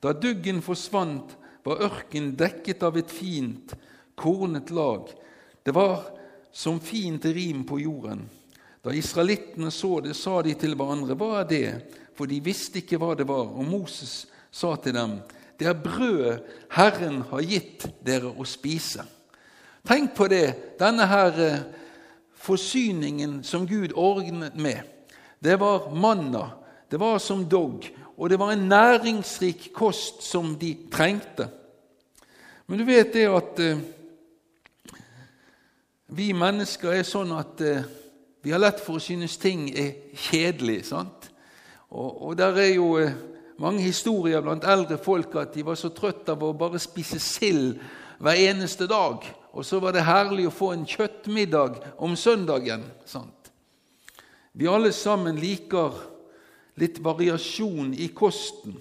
Da duggen forsvant, var ørken dekket av et fint, kornet lag. Det var som fint rim på jorden. Da israelittene så det, sa de til hverandre, hva er det? For de visste ikke hva det var. Og Moses sa til dem, det er brødet Herren har gitt dere å spise. Tenk på det, denne her eh, forsyningen som Gud ordnet med. Det var manna, det var som dogg, og det var en næringsrik kost som de trengte. Men du vet det at eh, vi mennesker er sånn at eh, vi har lett for å synes ting er kjedelig. sant? Og, og der er jo eh, mange historier blant eldre folk at de var så trøtt av å bare spise sild hver eneste dag. Og så var det herlig å få en kjøttmiddag om søndagen. sant? Vi alle sammen liker litt variasjon i kosten.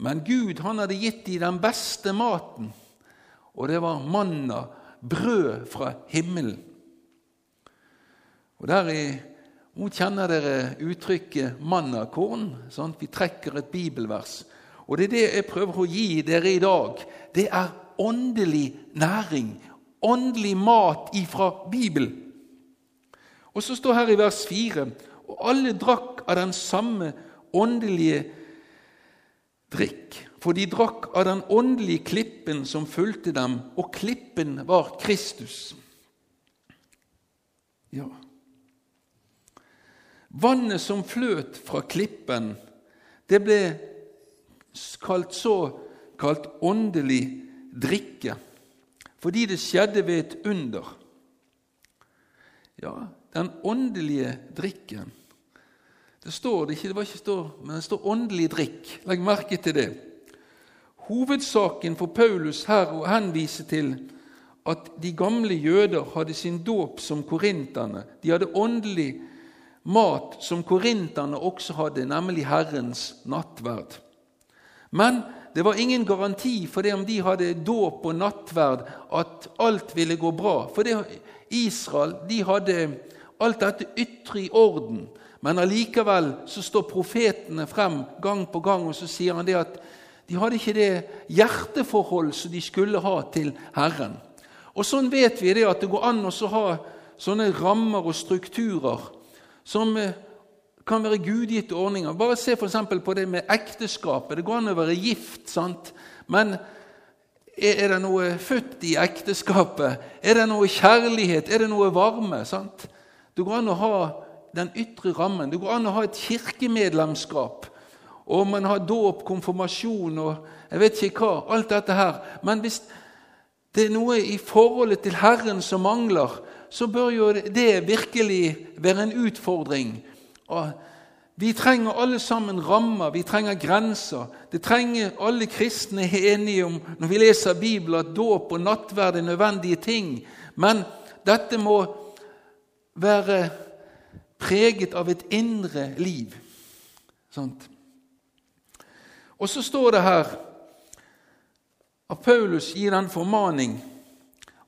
Men Gud han hadde gitt dem den beste maten, og det var manna, brød fra himmelen. Og der i Nå kjenner dere uttrykket 'mannakorn'. Sant? Vi trekker et bibelvers. Og det er det jeg prøver å gi dere i dag. Det er åndelig næring, åndelig mat ifra Bibelen. Og så står her i vers 4 alle drakk av den samme åndelige drikk. For de drakk av den åndelige klippen som fulgte dem, og klippen var Kristus. Ja, Vannet som fløt fra klippen, det ble kalt såkalt åndelig drikke, fordi det skjedde ved et under. Ja, den åndelige drikken. Det står det ikke, det var ikke står, men det står 'åndelig drikk'. Legg merke til det. Hovedsaken for Paulus her å henvise til at de gamle jøder hadde sin dåp som korinterne. De hadde åndelig mat som korinterne også hadde, nemlig Herrens nattverd. Men det var ingen garanti for det om de hadde dåp og nattverd, at alt ville gå bra. For det, Israel de hadde alt dette ytre i orden. Men allikevel så står profetene frem gang på gang, og så sier han det at de hadde ikke det hjerteforhold som de skulle ha til Herren. Og sånn vet vi det at det går an å ha sånne rammer og strukturer som eh, kan være gudgitte ordninger. Bare se f.eks. på det med ekteskapet. Det går an å være gift, sant? men er det noe født i ekteskapet? Er det noe kjærlighet? Er det noe varme? sant? Det går an å ha den ytre rammen. Det går an å ha et kirkemedlemskap. Og man har dåp, konfirmasjon og jeg vet ikke hva. Alt dette her. Men hvis det er noe i forholdet til Herren som mangler, så bør jo det virkelig være en utfordring. Vi trenger alle sammen rammer, vi trenger grenser. Det trenger alle kristne enige om når vi leser Bibelen, at dåp og nattverd er nødvendige ting. Men dette må være preget av et indre liv. Sånt. Og så står det her at Paulus gir den formaning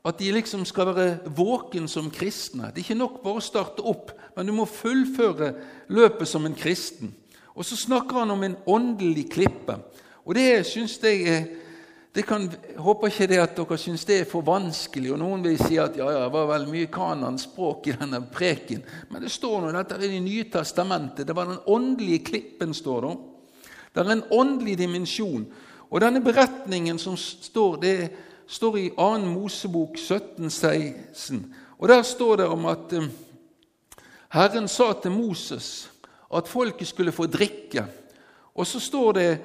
at de liksom skal være våken som kristne. Det er ikke nok bare å starte opp, men du må fullføre løpet som en kristen. Og så snakker han om en åndelig klippe. Og det syns jeg er det kan, håper ikke det at dere syns det er for vanskelig. og Noen vil si at ja, ja, det var vel mye kananspråk i denne preken. Men det står nå dette er Det nye testamentet. Det var den åndelige klippen, står det. Det er en åndelig dimensjon. Og denne beretningen som står, det står i 2. Mosebok 17, 16. Og Der står det om at eh, Herren sa til Moses at folket skulle få drikke. Og så står det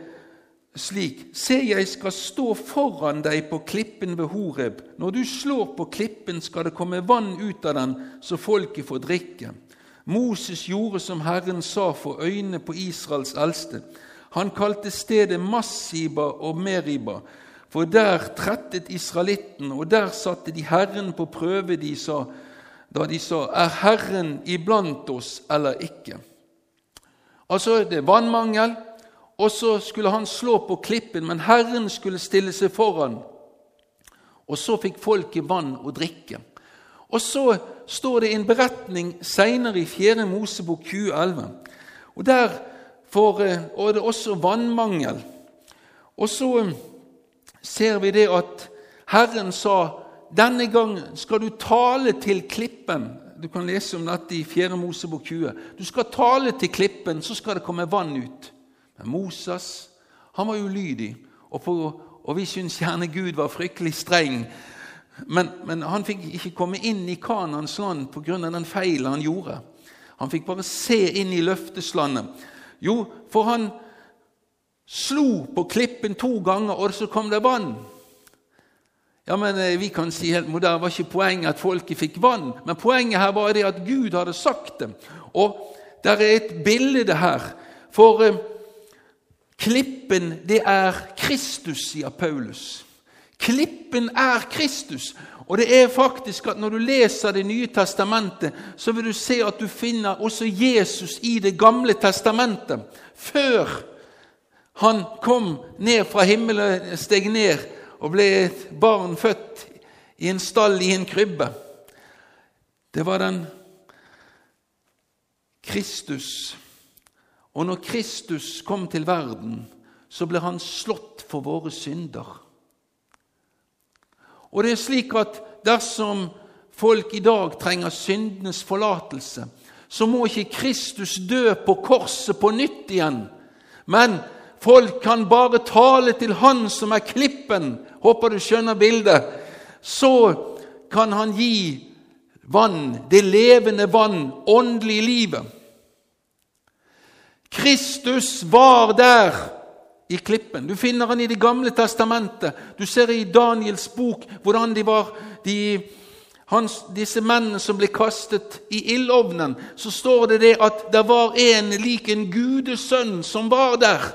slik Se, jeg skal stå foran deg på klippen ved Horeb. Når du slår på klippen, skal det komme vann ut av den, så folket får drikke. Moses gjorde som Herren sa for øynene på Israels eldste. Han kalte stedet Massiba og Meriba, for der trettet israelitten, og der satte de Herren på prøve de sa, da de sa:" Er Herren iblant oss eller ikke? Altså, det er vannmangel, og så skulle han slå på klippen, men Herren skulle stille seg foran. Og så fikk folket vann å drikke. Og så står det en beretning seinere i 4. Mosebok 2011. Og der får, eh, og det er også vannmangel. Og så ser vi det at Herren sa denne gangen skal du tale til klippen. Du kan lese om dette i 4. Mosebok 20. Du skal tale til klippen, så skal det komme vann ut. Men Moses han var ulydig, og, på, og vi syns gjerne Gud var fryktelig streng. Men, men han fikk ikke komme inn i Kanans land pga. den feilen han gjorde. Han fikk bare se inn i løfteslandet. Jo, for han slo på klippen to ganger, og så kom det vann. Ja, men eh, Vi kan si helt moderne, var ikke poenget at folket fikk vann, men poenget her var det at Gud hadde sagt det. Og der er et bilde her. For eh, klippen, det er Kristus, sier Paulus. Klippen er Kristus. Og det er faktisk at Når du leser Det nye testamentet, så vil du se at du finner også Jesus i Det gamle testamentet. Før han kom ned fra himmelen, steg ned og ble et barn født i en stall i en krybbe. Det var den Kristus. Og når Kristus kom til verden, så ble han slått for våre synder. Og det er slik at dersom folk i dag trenger syndenes forlatelse, så må ikke Kristus dø på korset på nytt igjen. Men folk kan bare tale til Han som er klippen. Håper du skjønner bildet. Så kan han gi vann, det levende vann, åndelig livet. Kristus var der i klippen. Du finner han i Det gamle testamentet. Du ser i Daniels bok hvordan de var de, hans, disse mennene som ble kastet i ildovnen. Så står det det at det var en lik en gudesønn som var der.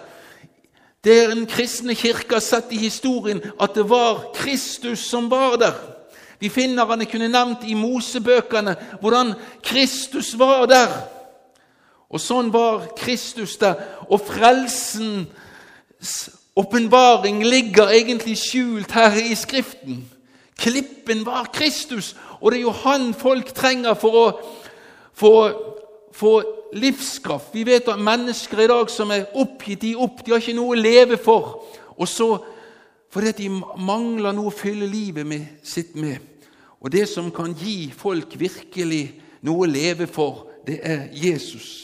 Det er en kristne kirke har sett i historien at det var Kristus som var der. Vi finner han jeg kunne nevnt i Mosebøkene hvordan Kristus var der. Og sånn var Kristus der. Og frelsens åpenbaring ligger egentlig skjult her i Skriften. Klippen var Kristus, og det er jo han folk trenger for å få livskraft. Vi vet at mennesker i dag som er oppgitt, de opp, de har ikke noe å leve for. Og så fordi de mangler noe å fylle livet med, sitt med. Og det som kan gi folk virkelig noe å leve for, det er Jesus.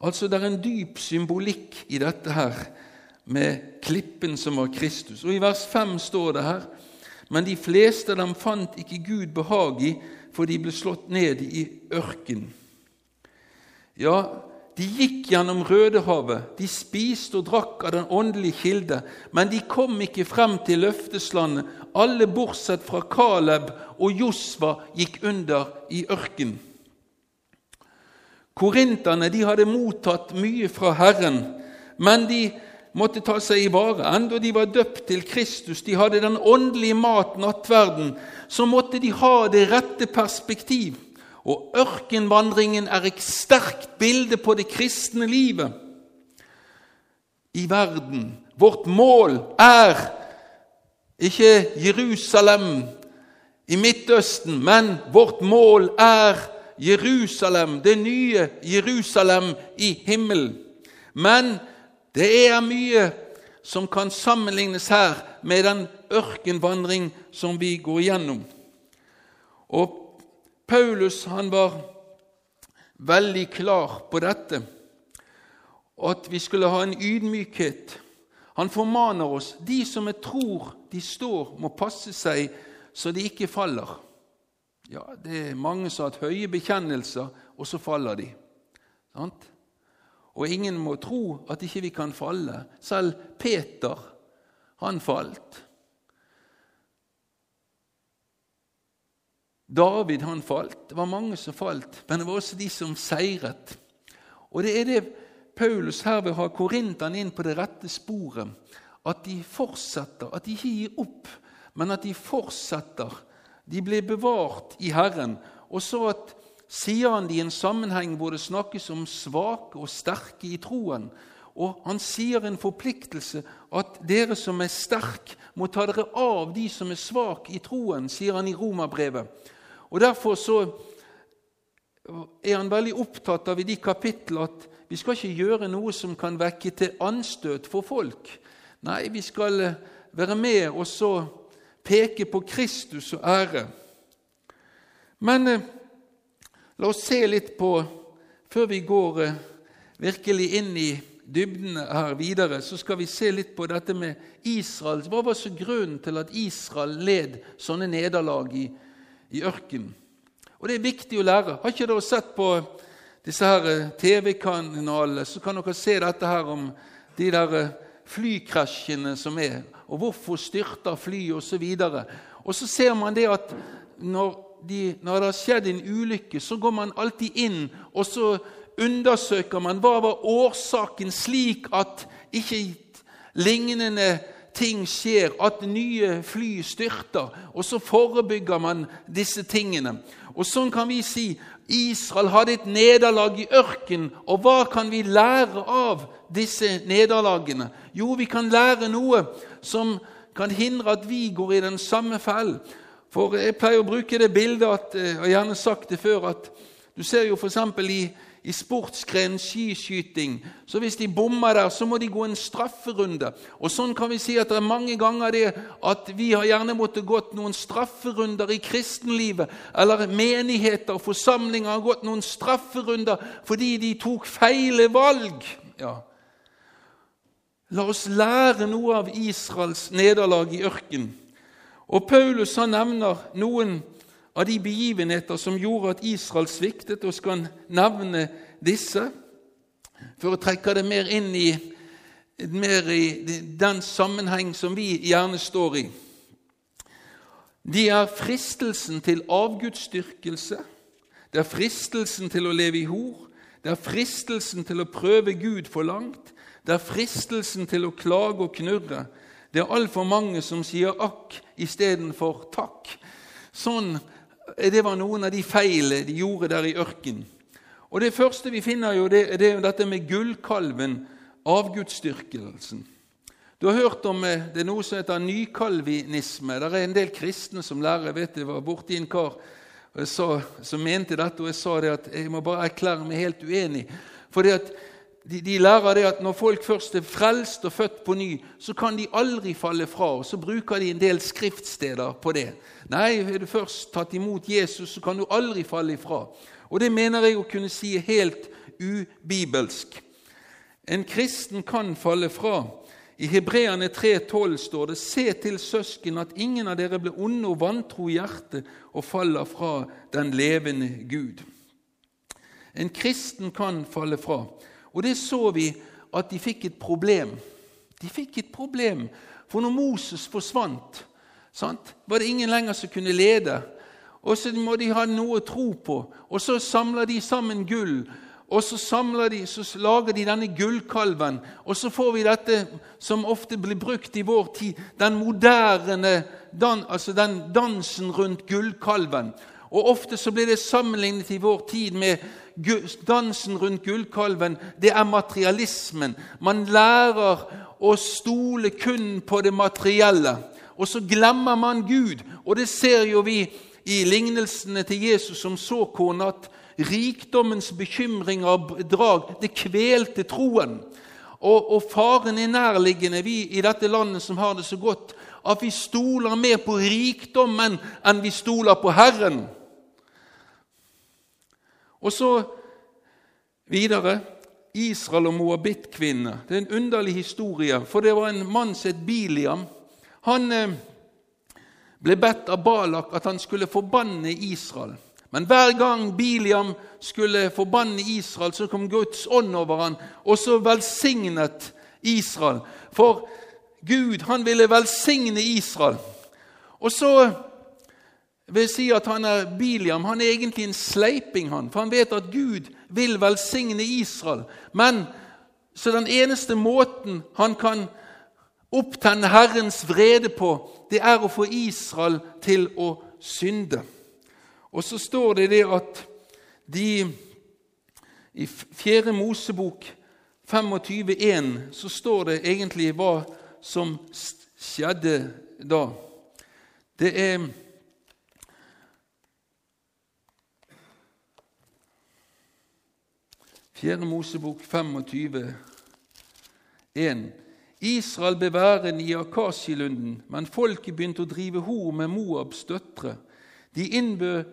Altså, Det er en dyp symbolikk i dette her med klippen som var Kristus. Og I vers 5 står det her Men de fleste av dem fant ikke Gud behag i, for de ble slått ned i ørken. Ja, de gikk gjennom Rødehavet, de spiste og drakk av den åndelige kilde, men de kom ikke frem til løfteslandet. Alle bortsett fra Kaleb og Josva gikk under i ørkenen. Korinterne de hadde mottatt mye fra Herren, men de måtte ta seg i vare. Enda de var døpt til Kristus, de hadde den åndelige mat, nattverden, så måtte de ha det rette perspektiv. Og ørkenvandringen er et sterkt bilde på det kristne livet i verden. Vårt mål er ikke Jerusalem i Midtøsten, men vårt mål er Jerusalem, det nye Jerusalem i himmelen. Men det er mye som kan sammenlignes her med den ørkenvandring som vi går gjennom. Og Paulus han var veldig klar på dette, at vi skulle ha en ydmykhet. Han formaner oss de som jeg tror de står, må passe seg så de ikke faller. Ja, det er mange som har hatt høye bekjennelser, og så faller de. Sant? Og ingen må tro at ikke vi kan falle. Selv Peter, han falt. David, han falt. Det var mange som falt, men det var også de som seiret. Og det er det Paulus her vil ha korinterne inn på det rette sporet. At de fortsetter, at de ikke gir opp, men at de fortsetter de ble bevart i Herren. Og så at, sier han det i en sammenheng hvor det snakkes om svake og sterke i troen. Og han sier en forpliktelse at dere som er sterke, må ta dere av de som er svake i troen, sier han i Romerbrevet. Og Derfor så er han veldig opptatt av i de kapitlene at vi skal ikke gjøre noe som kan vekke til anstøt for folk. Nei, vi skal eh, være med og så peke på Kristus og ære. Men eh, la oss se litt på, før vi går eh, virkelig inn i dybdene her videre, så skal vi se litt på dette med Israel. Hva var så grunnen til at Israel led sånne nederlag i, i ørkenen? Og Det er viktig å lære. Har ikke dere sett på disse her eh, TV-kanalene, så kan dere se dette her om de der eh, flykrasjene som er, og hvorfor styrter fly osv. Og, og så ser man det at når, de, når det har skjedd en ulykke, så går man alltid inn og så undersøker man hva var årsaken, slik at ikke lignende ting skjer, at nye fly styrter. Og så forebygger man disse tingene. Og sånn kan vi si Israel hadde et nederlag i ørkenen. Og hva kan vi lære av disse nederlagene? Jo, vi kan lære noe som kan hindre at vi går i den samme fellen. For jeg pleier å bruke det bildet, at, eh, jeg har gjerne sagt det før, at du ser jo f.eks. i i sportsgren skiskyting. Så hvis de bommer der, så må de gå en strafferunde. Og sånn kan vi si at det er mange ganger det at vi har gjerne måttet gått noen strafferunder i kristenlivet. Eller menigheter og forsamlinger har gått noen strafferunder fordi de tok feile valg. Ja. La oss lære noe av Israels nederlag i ørkenen. Og Paulus han nevner noen av de begivenheter som gjorde at Israel sviktet, og skal nevne disse for å trekke det mer inn i, mer i den sammenheng som vi gjerne står i. De er fristelsen til avgudsdyrkelse, det er fristelsen til å leve i hor, det er fristelsen til å prøve Gud for langt, det er fristelsen til å klage og knurre. Det er altfor mange som sier akk istedenfor takk. Sånn det var noen av de feilene de gjorde der i ørkenen. Og Det første vi finner, jo, det, det er jo dette med gullkalven, avgudsdyrkelsen. Du har hørt om eh, det er noe som heter nykalvinisme. Det er en del kristne som lærer. Vet jeg var borti en kar sa, som mente dette, og jeg sa det at jeg må bare erklære meg helt uenig. For det at de, de, lærer det at når folk først er frelst og født på ny, så kan de aldri falle fra. og Så bruker de en del skriftsteder på det. Nei, er du først tatt imot Jesus, så kan du aldri falle ifra. Og det mener jeg å kunne si er helt ubibelsk. En kristen kan falle fra. I Hebreane 3,12 står det:" Se til søsken at ingen av dere blir onde og vantro i hjertet og faller fra den levende Gud. En kristen kan falle fra. Og det så vi at de fikk et problem. De fikk et problem, for når Moses forsvant, sant, var det ingen lenger som kunne lede. Og så må de ha noe å tro på. Og så samler de sammen gull. Og så, de, så lager de denne gullkalven, og så får vi dette som ofte blir brukt i vår tid, den moderne dan, altså den dansen rundt gullkalven. Og Ofte så blir det sammenlignet i vår tid med dansen rundt gullkalven. Det er materialismen. Man lærer å stole kun på det materielle. Og så glemmer man Gud. Og det ser jo vi i lignelsene til Jesus som såkorn, at rikdommens bekymringer og drag det kvelte troen. Og, og faren er nærliggende, vi i dette landet som har det så godt, at vi stoler mer på rikdommen enn vi stoler på Herren. Og så videre Israel og Moabit-kvinne. Det er en underlig historie, for det var en mann som het Biliam. Han eh, ble bedt av Balak at han skulle forbanne Israel. Men hver gang Biliam skulle forbanne Israel, så kom Guds ånd over han, og så velsignet Israel. For Gud han ville velsigne Israel. Og så vil jeg si at han er Biliam han er egentlig en sleiping, han, for han vet at Gud vil velsigne Israel. Men så den eneste måten han kan opptenne Herrens vrede på, det er å få Israel til å synde. Og så står det det at de i 4. Mosebok 25,1 så står det egentlig hva som skjedde da. Det er Fjerde Mosebok 25, 1. Israel ble værende i Akasielunden, men folket begynte å drive hor med Moabs døtre. De innbød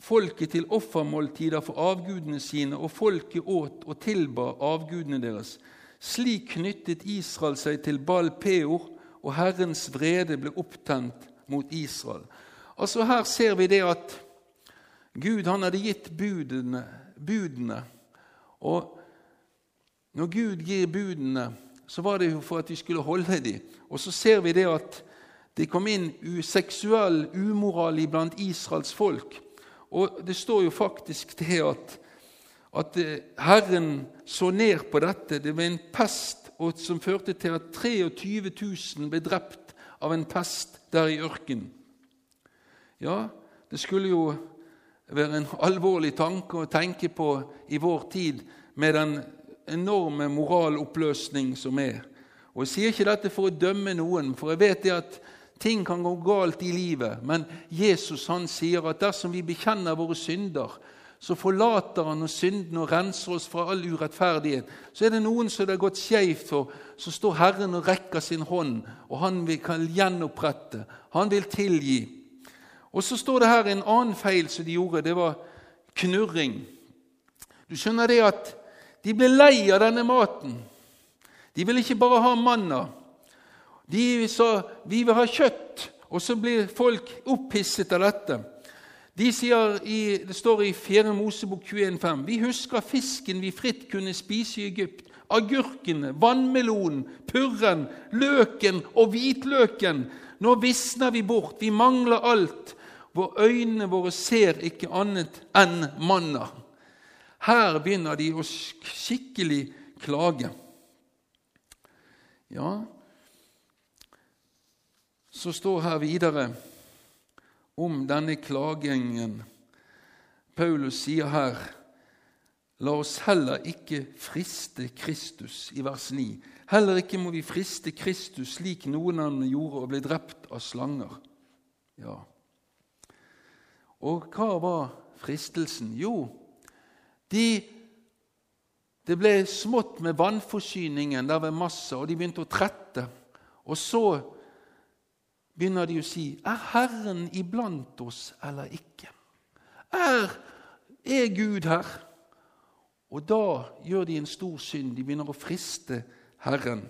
folket til offermåltider for avgudene sine, og folket åt og tilba avgudene deres. Slik knyttet Israel seg til Baal Peor, og Herrens vrede ble opptent mot Israel. Altså Her ser vi det at Gud han hadde gitt budene, budene. Og når Gud gir budene, så var det jo for at vi skulle holde dem. Og så ser vi det at det kom inn seksuell umoral iblant Israels folk. Og det står jo faktisk det at, at eh, Herren så ned på dette. Det var en pest som førte til at 23 000 ble drept av en pest der i ørkenen. Ja, det skulle jo være en alvorlig tanke å tenke på i vår tid med den enorme moraloppløsning som er. Og Jeg sier ikke dette for å dømme noen, for jeg vet det at ting kan gå galt i livet. Men Jesus han sier at dersom vi bekjenner våre synder, så forlater han og synden og renser oss fra all urettferdighet. Så er det noen som det har gått skeivt for, så står Herren og rekker sin hånd, og han vil, kan gjenopprette. Han vil tilgi. Og så står det her en annen feil som de gjorde. Det var knurring. Du skjønner det at de ble lei av denne maten. De ville ikke bare ha manna. De sa 'vi vil ha kjøtt', og så blir folk opphisset av dette. De sier i, Det står i 4. Mosebok 21,5.: Vi husker fisken vi fritt kunne spise i Egypt. Agurkene, vannmelonen, purren, løken og hvitløken. Nå visner vi bort, vi mangler alt. Hvor øynene våre ser ikke annet enn manna. Her begynner de å skikkelig klage. Ja, så står her videre om denne klagingen. Paulus sier her La oss heller ikke friste Kristus, i vers 9. Heller ikke må vi friste Kristus slik noen av dem gjorde og ble drept av slanger. Ja. Og hva var fristelsen? Jo, de, det ble smått med vannforsyningen der ved masse, og de begynte å trette. Og så begynner de å si Er Herren iblant oss eller ikke? Er, er Gud her? Og da gjør de en stor synd. De begynner å friste Herren.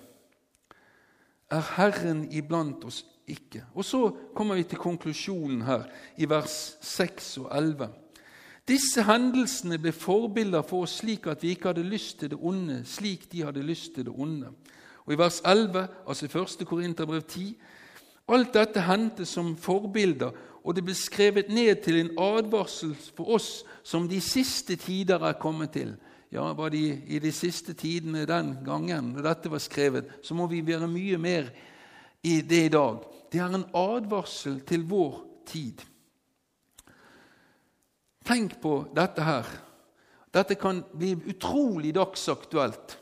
Er Herren iblant oss ikke? Og så kommer vi til konklusjonen her, i vers 6 og 11. Disse hendelsene ble forbilder for oss slik at vi ikke hadde lyst til det onde, slik de hadde lyst til det onde. Og I vers 11, altså 1. Korinterbrev 10, Alt dette hendte som forbilder, og det ble skrevet ned til en advarsel for oss som de siste tider er kommet til. Ja, var de i de siste tidene den gangen når dette var skrevet, så må vi være mye mer i det i dag. Det er en advarsel til vår tid. Tenk på dette her. Dette kan bli utrolig dagsaktuelt.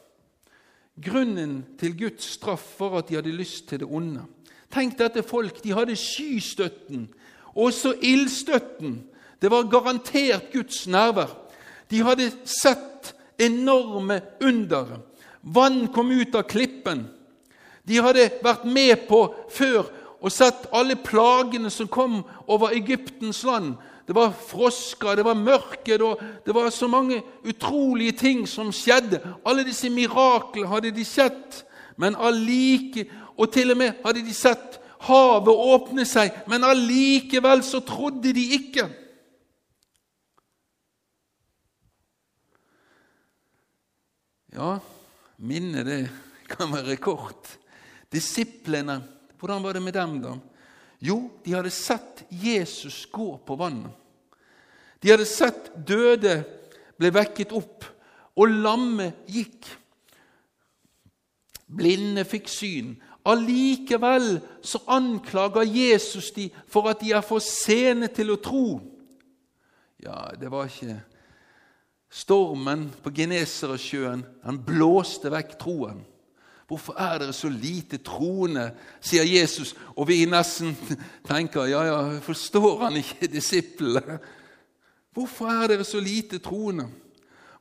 Grunnen til Guds straff var at de hadde lyst til det onde. Tenk dette folk. De hadde skystøtten, også ildstøtten. Det var garantert Guds nærvær. De hadde sett enorme under. Vann kom ut av klippen. De hadde vært med på før og sett alle plagene som kom over Egyptens land. Det var frosker, det var mørke, det var så mange utrolige ting som skjedde. Alle disse miraklene hadde de sett, men allike og til og med hadde de sett havet åpne seg, men allikevel så trodde de ikke. Ja, minnet det kan være kort. Disiplene, hvordan var det med dem, da? Jo, de hadde sett Jesus gå på vannet. De hadde sett døde ble vekket opp, og lamme gikk. Blinde fikk syn, Allikevel så anklager Jesus de for at de er for sene til å tro. Ja, det var ikke stormen på Genesaretsjøen. Han blåste vekk troen. Hvorfor er dere så lite troende, sier Jesus, og vi nesten tenker ja, ja, forstår han ikke disiplene? Hvorfor er dere så lite troende?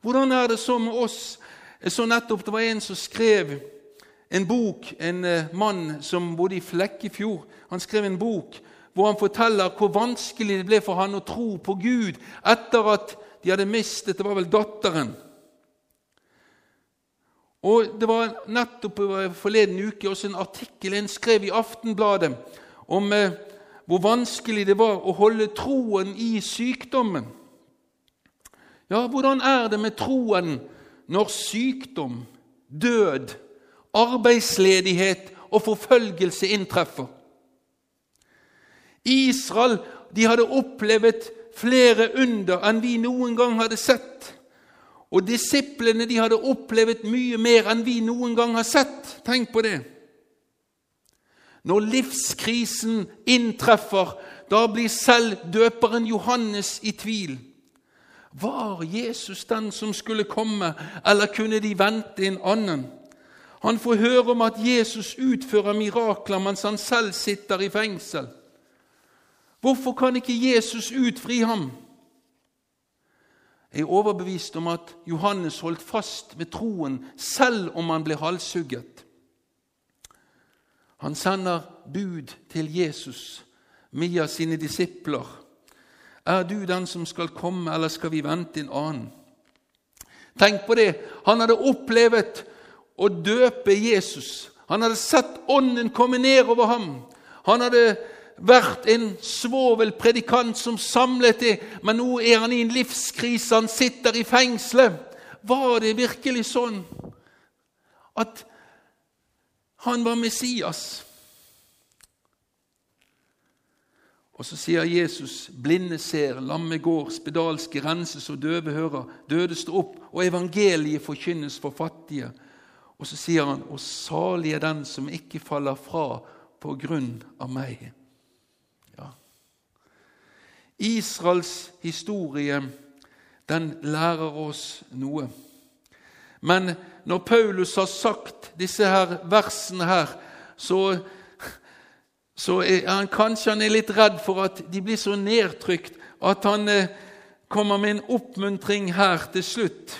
Hvordan er det så med oss? Jeg så nettopp det var en som skrev en bok, en eh, mann som bodde i Flekkefjord. Han skrev en bok hvor han forteller hvor vanskelig det ble for han å tro på Gud etter at de hadde mistet det var vel datteren. Og Det var nettopp forleden uke også en artikkel en skrev i Aftenbladet om eh, hvor vanskelig det var å holde troen i sykdommen. Ja, hvordan er det med troen når sykdom, død, arbeidsledighet og forfølgelse inntreffer? Israel de hadde opplevd flere under enn vi noen gang hadde sett. Og disiplene de hadde opplevd mye mer enn vi noen gang har sett. Tenk på det. Når livskrisen inntreffer, da blir selv døperen Johannes i tvil. Var Jesus den som skulle komme, eller kunne de vente en annen? Han får høre om at Jesus utfører mirakler mens han selv sitter i fengsel. Hvorfor kan ikke Jesus utfri ham? Jeg er overbevist om at Johannes holdt fast ved troen selv om han ble halshugget. Han sender bud til Jesus via sine disipler. Er du den som skal komme, eller skal vi vente en annen? Tenk på det. Han hadde opplevd å døpe Jesus. Han hadde sett Ånden komme ned over ham. Han hadde vært en svovelpredikant som samlet det, men nå er han i en livskrise, han sitter i fengselet. Var det virkelig sånn at han var Messias? Og så sier Jesus.: Blinde ser, lamme går, spedalske renses og døve hører. Døde står opp, og evangeliet forkynnes for fattige. Og så sier han, og salig er den som ikke faller fra på grunn av meg. Israels historie den lærer oss noe. Men når Paulus har sagt disse her versene her, så, så er han kanskje han er litt redd for at de blir så nedtrykt at han eh, kommer med en oppmuntring her til slutt.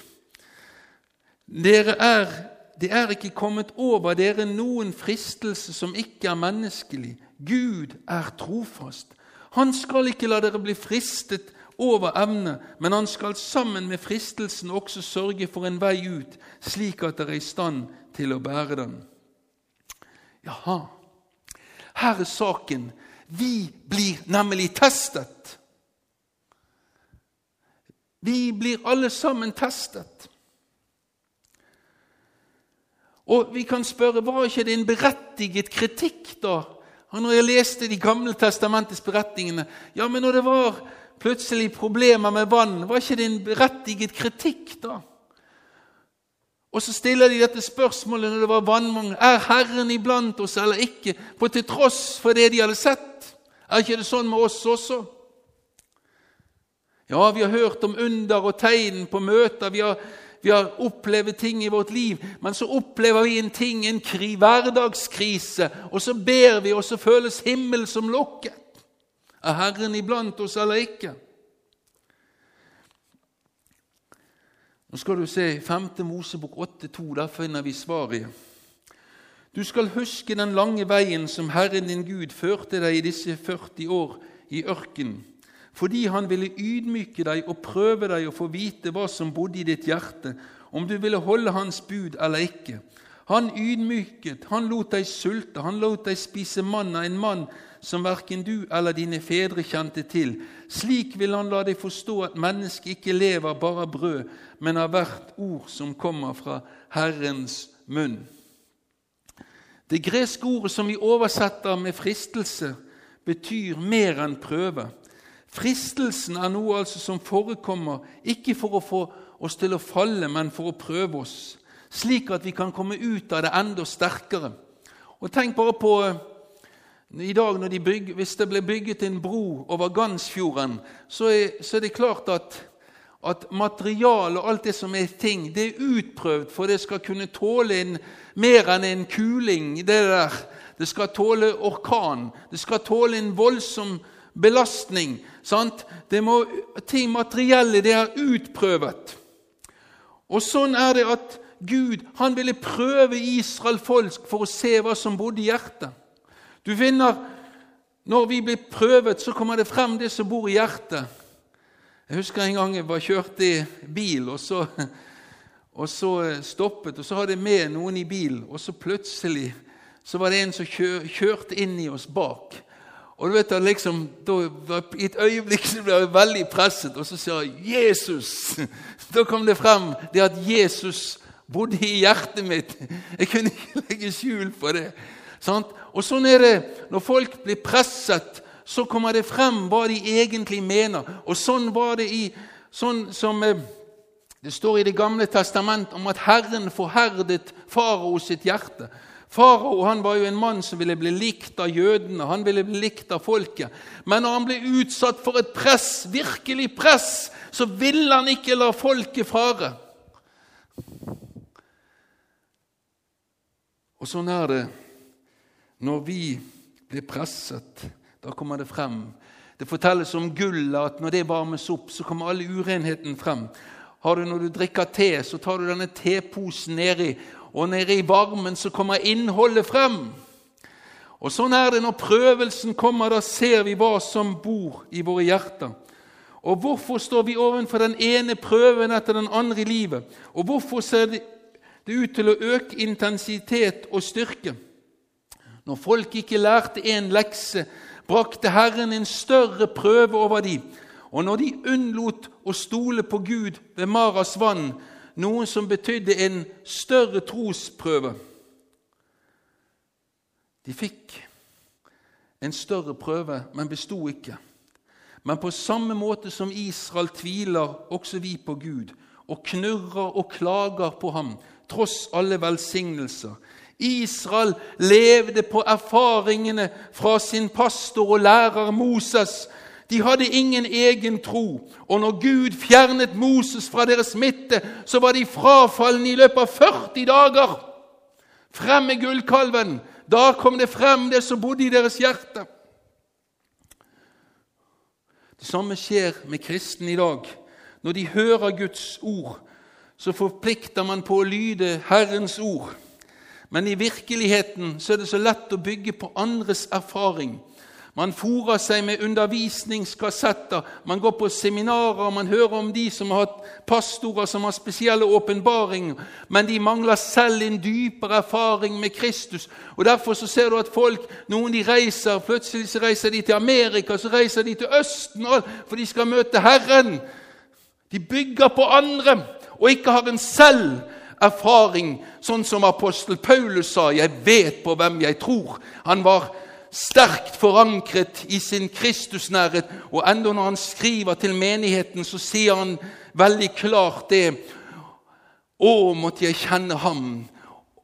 Dere er, det er ikke kommet over dere noen fristelse som ikke er menneskelig. Gud er trofast. Han skal ikke la dere bli fristet over evne, men han skal sammen med fristelsen også sørge for en vei ut, slik at dere er i stand til å bære den. Jaha, her er saken. Vi blir nemlig testet. Vi blir alle sammen testet. Og vi kan spørre var ikke det en berettiget kritikk da og når jeg leste De gamle testamentets beretningene Ja, men når det var plutselig problemer med vann, var ikke det en berettiget kritikk da? Og så stiller de dette spørsmålet når det var vannmangel. Er Herren iblant oss eller ikke? For til tross for det de hadde sett. Er ikke det sånn med oss også? Ja, vi har hørt om under og tegn på møter. Vi har vi har opplevd ting i vårt liv, men så opplever vi en ting, en kri, hverdagskrise, og så ber vi, og så føles himmel som lokket. Er Herren iblant oss eller ikke? Nå skal du se 5. Mosebok 8,2. Der finner vi svaret. Du skal huske den lange veien som Herren din Gud førte deg i disse 40 år i ørkenen fordi han ville ydmyke deg og prøve deg å få vite hva som bodde i ditt hjerte, om du ville holde hans bud eller ikke. Han ydmyket, han lot deg sulte, han lot deg spise manna, en mann som verken du eller dine fedre kjente til. Slik vil han la deg forstå at mennesket ikke lever bare av brød, men av hvert ord som kommer fra Herrens munn. Det greske ordet som vi oversetter med fristelse, betyr mer enn prøve. Fristelsen er noe altså som forekommer ikke for å få oss til å falle, men for å prøve oss, slik at vi kan komme ut av det enda sterkere. Og Tenk bare på eh, i dag de bygger, Hvis det ble bygget en bro over Gansfjorden, så er, så er det klart at, at materialet og alt det som er ting, det er utprøvd for det skal kunne tåle en, mer enn en kuling. Det, der. det skal tåle orkan. Det skal tåle en voldsom belastning. Sant? Det må, ting materielle det er utprøvet. Og sånn er det at Gud han ville prøve Israel folk for å se hva som bodde i hjertet. Du finner når vi blir prøvet, så kommer det frem det som bor i hjertet. Jeg husker en gang jeg var kjørt i bil, og så, og så stoppet, og så hadde jeg med noen i bil, og så plutselig så var det en som kjørte inn i oss bak. Og du vet, liksom, da, I et øyeblikk så ble jeg veldig presset, og så sa jeg 'Jesus'. Da kom det frem det at Jesus bodde i hjertet mitt. Jeg kunne ikke legge skjul på det. Sant? Og sånn er det når folk blir presset, så kommer det frem hva de egentlig mener. Og sånn var det i sånn som eh, det står i Det gamle testamentet om at Herren forherdet farao sitt hjerte. Farao han var jo en mann som ville bli likt av jødene, han ville bli likt av folket. Men når han ble utsatt for et press, virkelig press, så ville han ikke la folket fare. Og sånn er det når vi blir presset. Da kommer det frem. Det fortelles om gullet, at når det varmes opp, så kommer all urenheten frem. Har du Når du drikker te, så tar du denne teposen nedi, og nede i varmen så kommer innholdet frem. Og Sånn er det når prøvelsen kommer. Da ser vi hva som bor i våre hjerter. Og hvorfor står vi overfor den ene prøven etter den andre i livet? Og hvorfor ser det ut til å øke intensitet og styrke? Når folk ikke lærte en lekse, brakte Herren en større prøve over dem. Og når de unnlot å stole på Gud ved Maras vann, noe som betydde en større trosprøve De fikk en større prøve, men besto ikke. Men på samme måte som Israel tviler også vi på Gud og knurrer og klager på ham, tross alle velsignelser. Israel levde på erfaringene fra sin pastor og lærer Moses. De hadde ingen egen tro, og når Gud fjernet Moses fra deres midte, så var de frafalne i løpet av 40 dager. Frem med gullkalven! Da kom det frem, det som bodde i deres hjerte. Det samme skjer med kristne i dag. Når de hører Guds ord, så forplikter man på å lyde Herrens ord. Men i virkeligheten så er det så lett å bygge på andres erfaring. Man fòrer seg med undervisningskassetter, man går på seminarer, man hører om de som har hatt pastorer som har spesielle åpenbaringer, men de mangler selv en dypere erfaring med Kristus. Og Derfor så ser du at folk, noen de reiser, plutselig så reiser de til Amerika, så reiser de til Østen, for de skal møte Herren. De bygger på andre og ikke har en selv erfaring, sånn som apostel Paulus sa 'Jeg vet på hvem jeg tror'. Han var sterkt forankret i sin Kristusnærhet, og enda når han skriver til menigheten, så sier han veldig klart det 'Å, måtte jeg kjenne ham',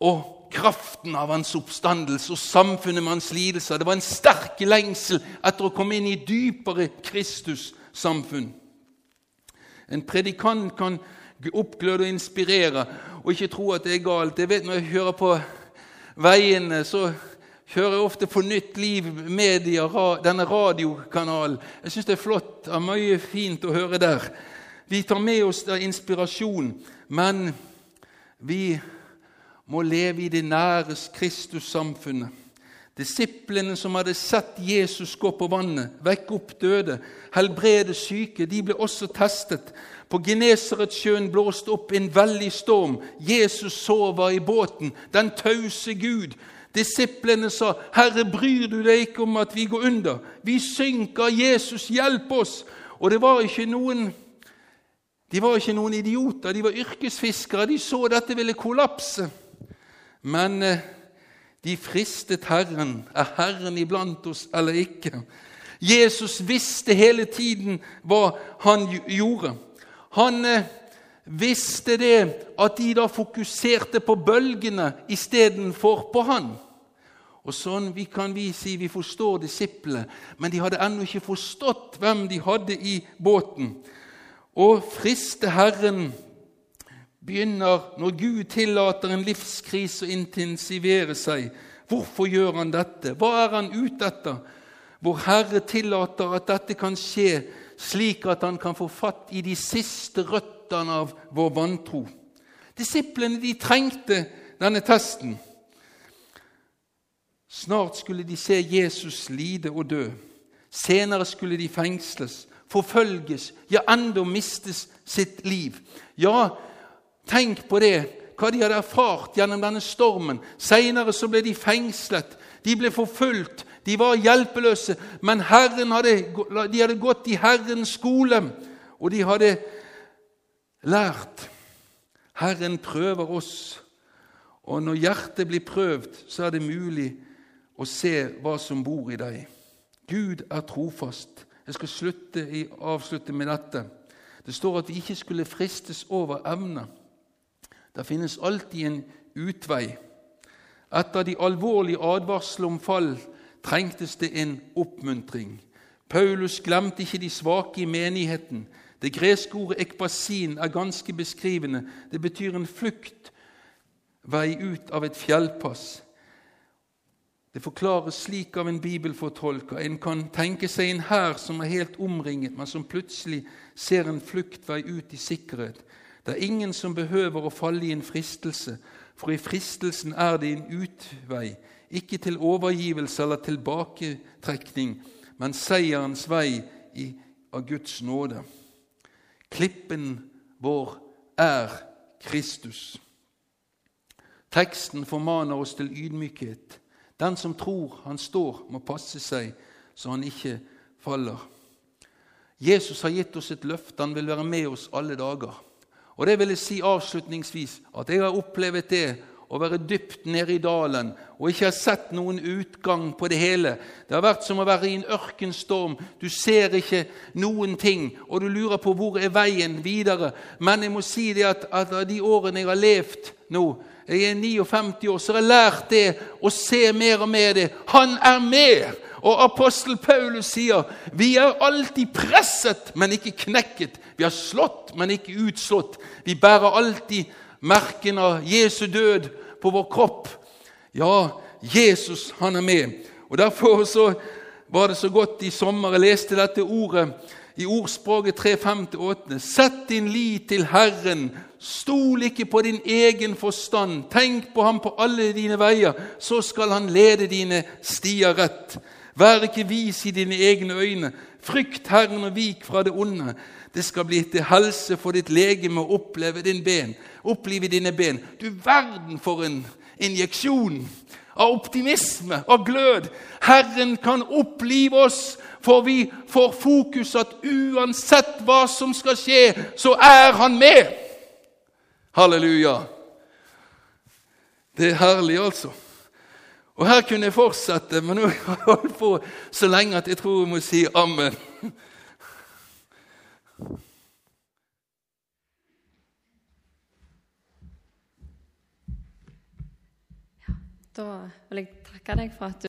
og kraften av hans oppstandelse og samfunnet med hans lidelser. Det var en sterk lengsel etter å komme inn i dypere Kristus-samfunn. En predikant kan oppgløde og inspirere og ikke tro at det er galt. Jeg vet Når jeg hører på veiene, så hører ofte på Nytt Liv Media, denne radiokanalen. Jeg syns det er flott. Det er mye fint å høre der. Vi tar med oss inspirasjon, men vi må leve i det nære Kristus-samfunnet. Disiplene som hadde sett Jesus gå på vannet, vekke opp døde, helbrede syke, de ble også testet. På Genesaretsjøen blåste opp en veldig storm. Jesus sover i båten. Den tause Gud. Disiplene sa, 'Herre, bryr du deg ikke om at vi går under?' 'Vi synker. Jesus, hjelp oss!' Og det var ikke noen de var ikke noen idioter, de var yrkesfiskere. De så dette ville kollapse. Men eh, de fristet Herren. Er Herren iblant oss eller ikke? Jesus visste hele tiden hva han gjorde. Han eh, visste det at de da fokuserte på bølgene istedenfor på han. Og sånn vi kan vi si vi forstår disiplene, men de hadde ennå ikke forstått hvem de hadde i båten. Å friste Herren begynner når Gud tillater en livskrise å intensivere seg. Hvorfor gjør han dette? Hva er han ute etter? Vår Herre tillater at dette kan skje slik at han kan få fatt i de siste røttene av vår vantro. Disiplene de trengte denne testen. Snart skulle de se Jesus lide og dø. Senere skulle de fengsles, forfølges, ja, enda mistes sitt liv. Ja, tenk på det, hva de hadde erfart gjennom denne stormen. Senere så ble de fengslet, de ble forfulgt, de var hjelpeløse. Men hadde, de hadde gått i Herrens skole, og de hadde lært. Herren prøver oss, og når hjertet blir prøvd, så er det mulig å se hva som bor i deg. Gud er trofast. Jeg skal slutte, avslutte med dette. Det står at vi ikke skulle fristes over evne. Det finnes alltid en utvei. Etter de alvorlige advarsler om fall trengtes det en oppmuntring. Paulus glemte ikke de svake i menigheten. Det greske ordet ekbasin er ganske beskrivende. Det betyr en fluktvei ut av et fjellpass. Det forklares slik av en bibelfortolker. En kan tenke seg en hær som er helt omringet, men som plutselig ser en fluktvei ut i sikkerhet. Det er ingen som behøver å falle i en fristelse, for i fristelsen er det en utvei, ikke til overgivelse eller tilbaketrekning, men seierens vei i, av Guds nåde. Klippen vår er Kristus. Teksten formaner oss til ydmykhet. Den som tror han står, må passe seg så han ikke faller. Jesus har gitt oss et løfte. Han vil være med oss alle dager. Og det vil jeg si avslutningsvis at jeg har opplevd det å være dypt nede i dalen og ikke har sett noen utgang på det hele. Det har vært som å være i en ørkenstorm. Du ser ikke noen ting, og du lurer på hvor er veien videre. Men jeg må si det at, at av de årene jeg har levd nå, jeg er 59 år, så har jeg lært det å se mer og mer det. Han er med! Og apostel Paulus sier vi er alltid presset, men ikke knekket. Vi har slått, men ikke utslått. Vi bærer alltid merken av Jesu død på vår kropp. Ja, Jesus, han er med. Og Derfor så var det så godt i sommer jeg leste dette ordet i ordspråket 3.5-8. Sett din lit til Herren, stol ikke på din egen forstand. Tenk på ham på alle dine veier, så skal han lede dine stier rett. Vær ikke vis i dine egne øyne. Frykt Herren og vik fra det onde. Det skal bli til helse for ditt legeme å oppleve din ben. Opplive dine ben. Du verden for en injeksjon av optimisme, av glød. Herren kan opplive oss for vi får fokus at uansett hva som skal skje, så er Han med. Halleluja. Det er herlig, altså. Og her kunne jeg fortsette, men nå har jeg holdt på så lenge at jeg tror jeg må si ammen. Da vil jeg takke deg for at du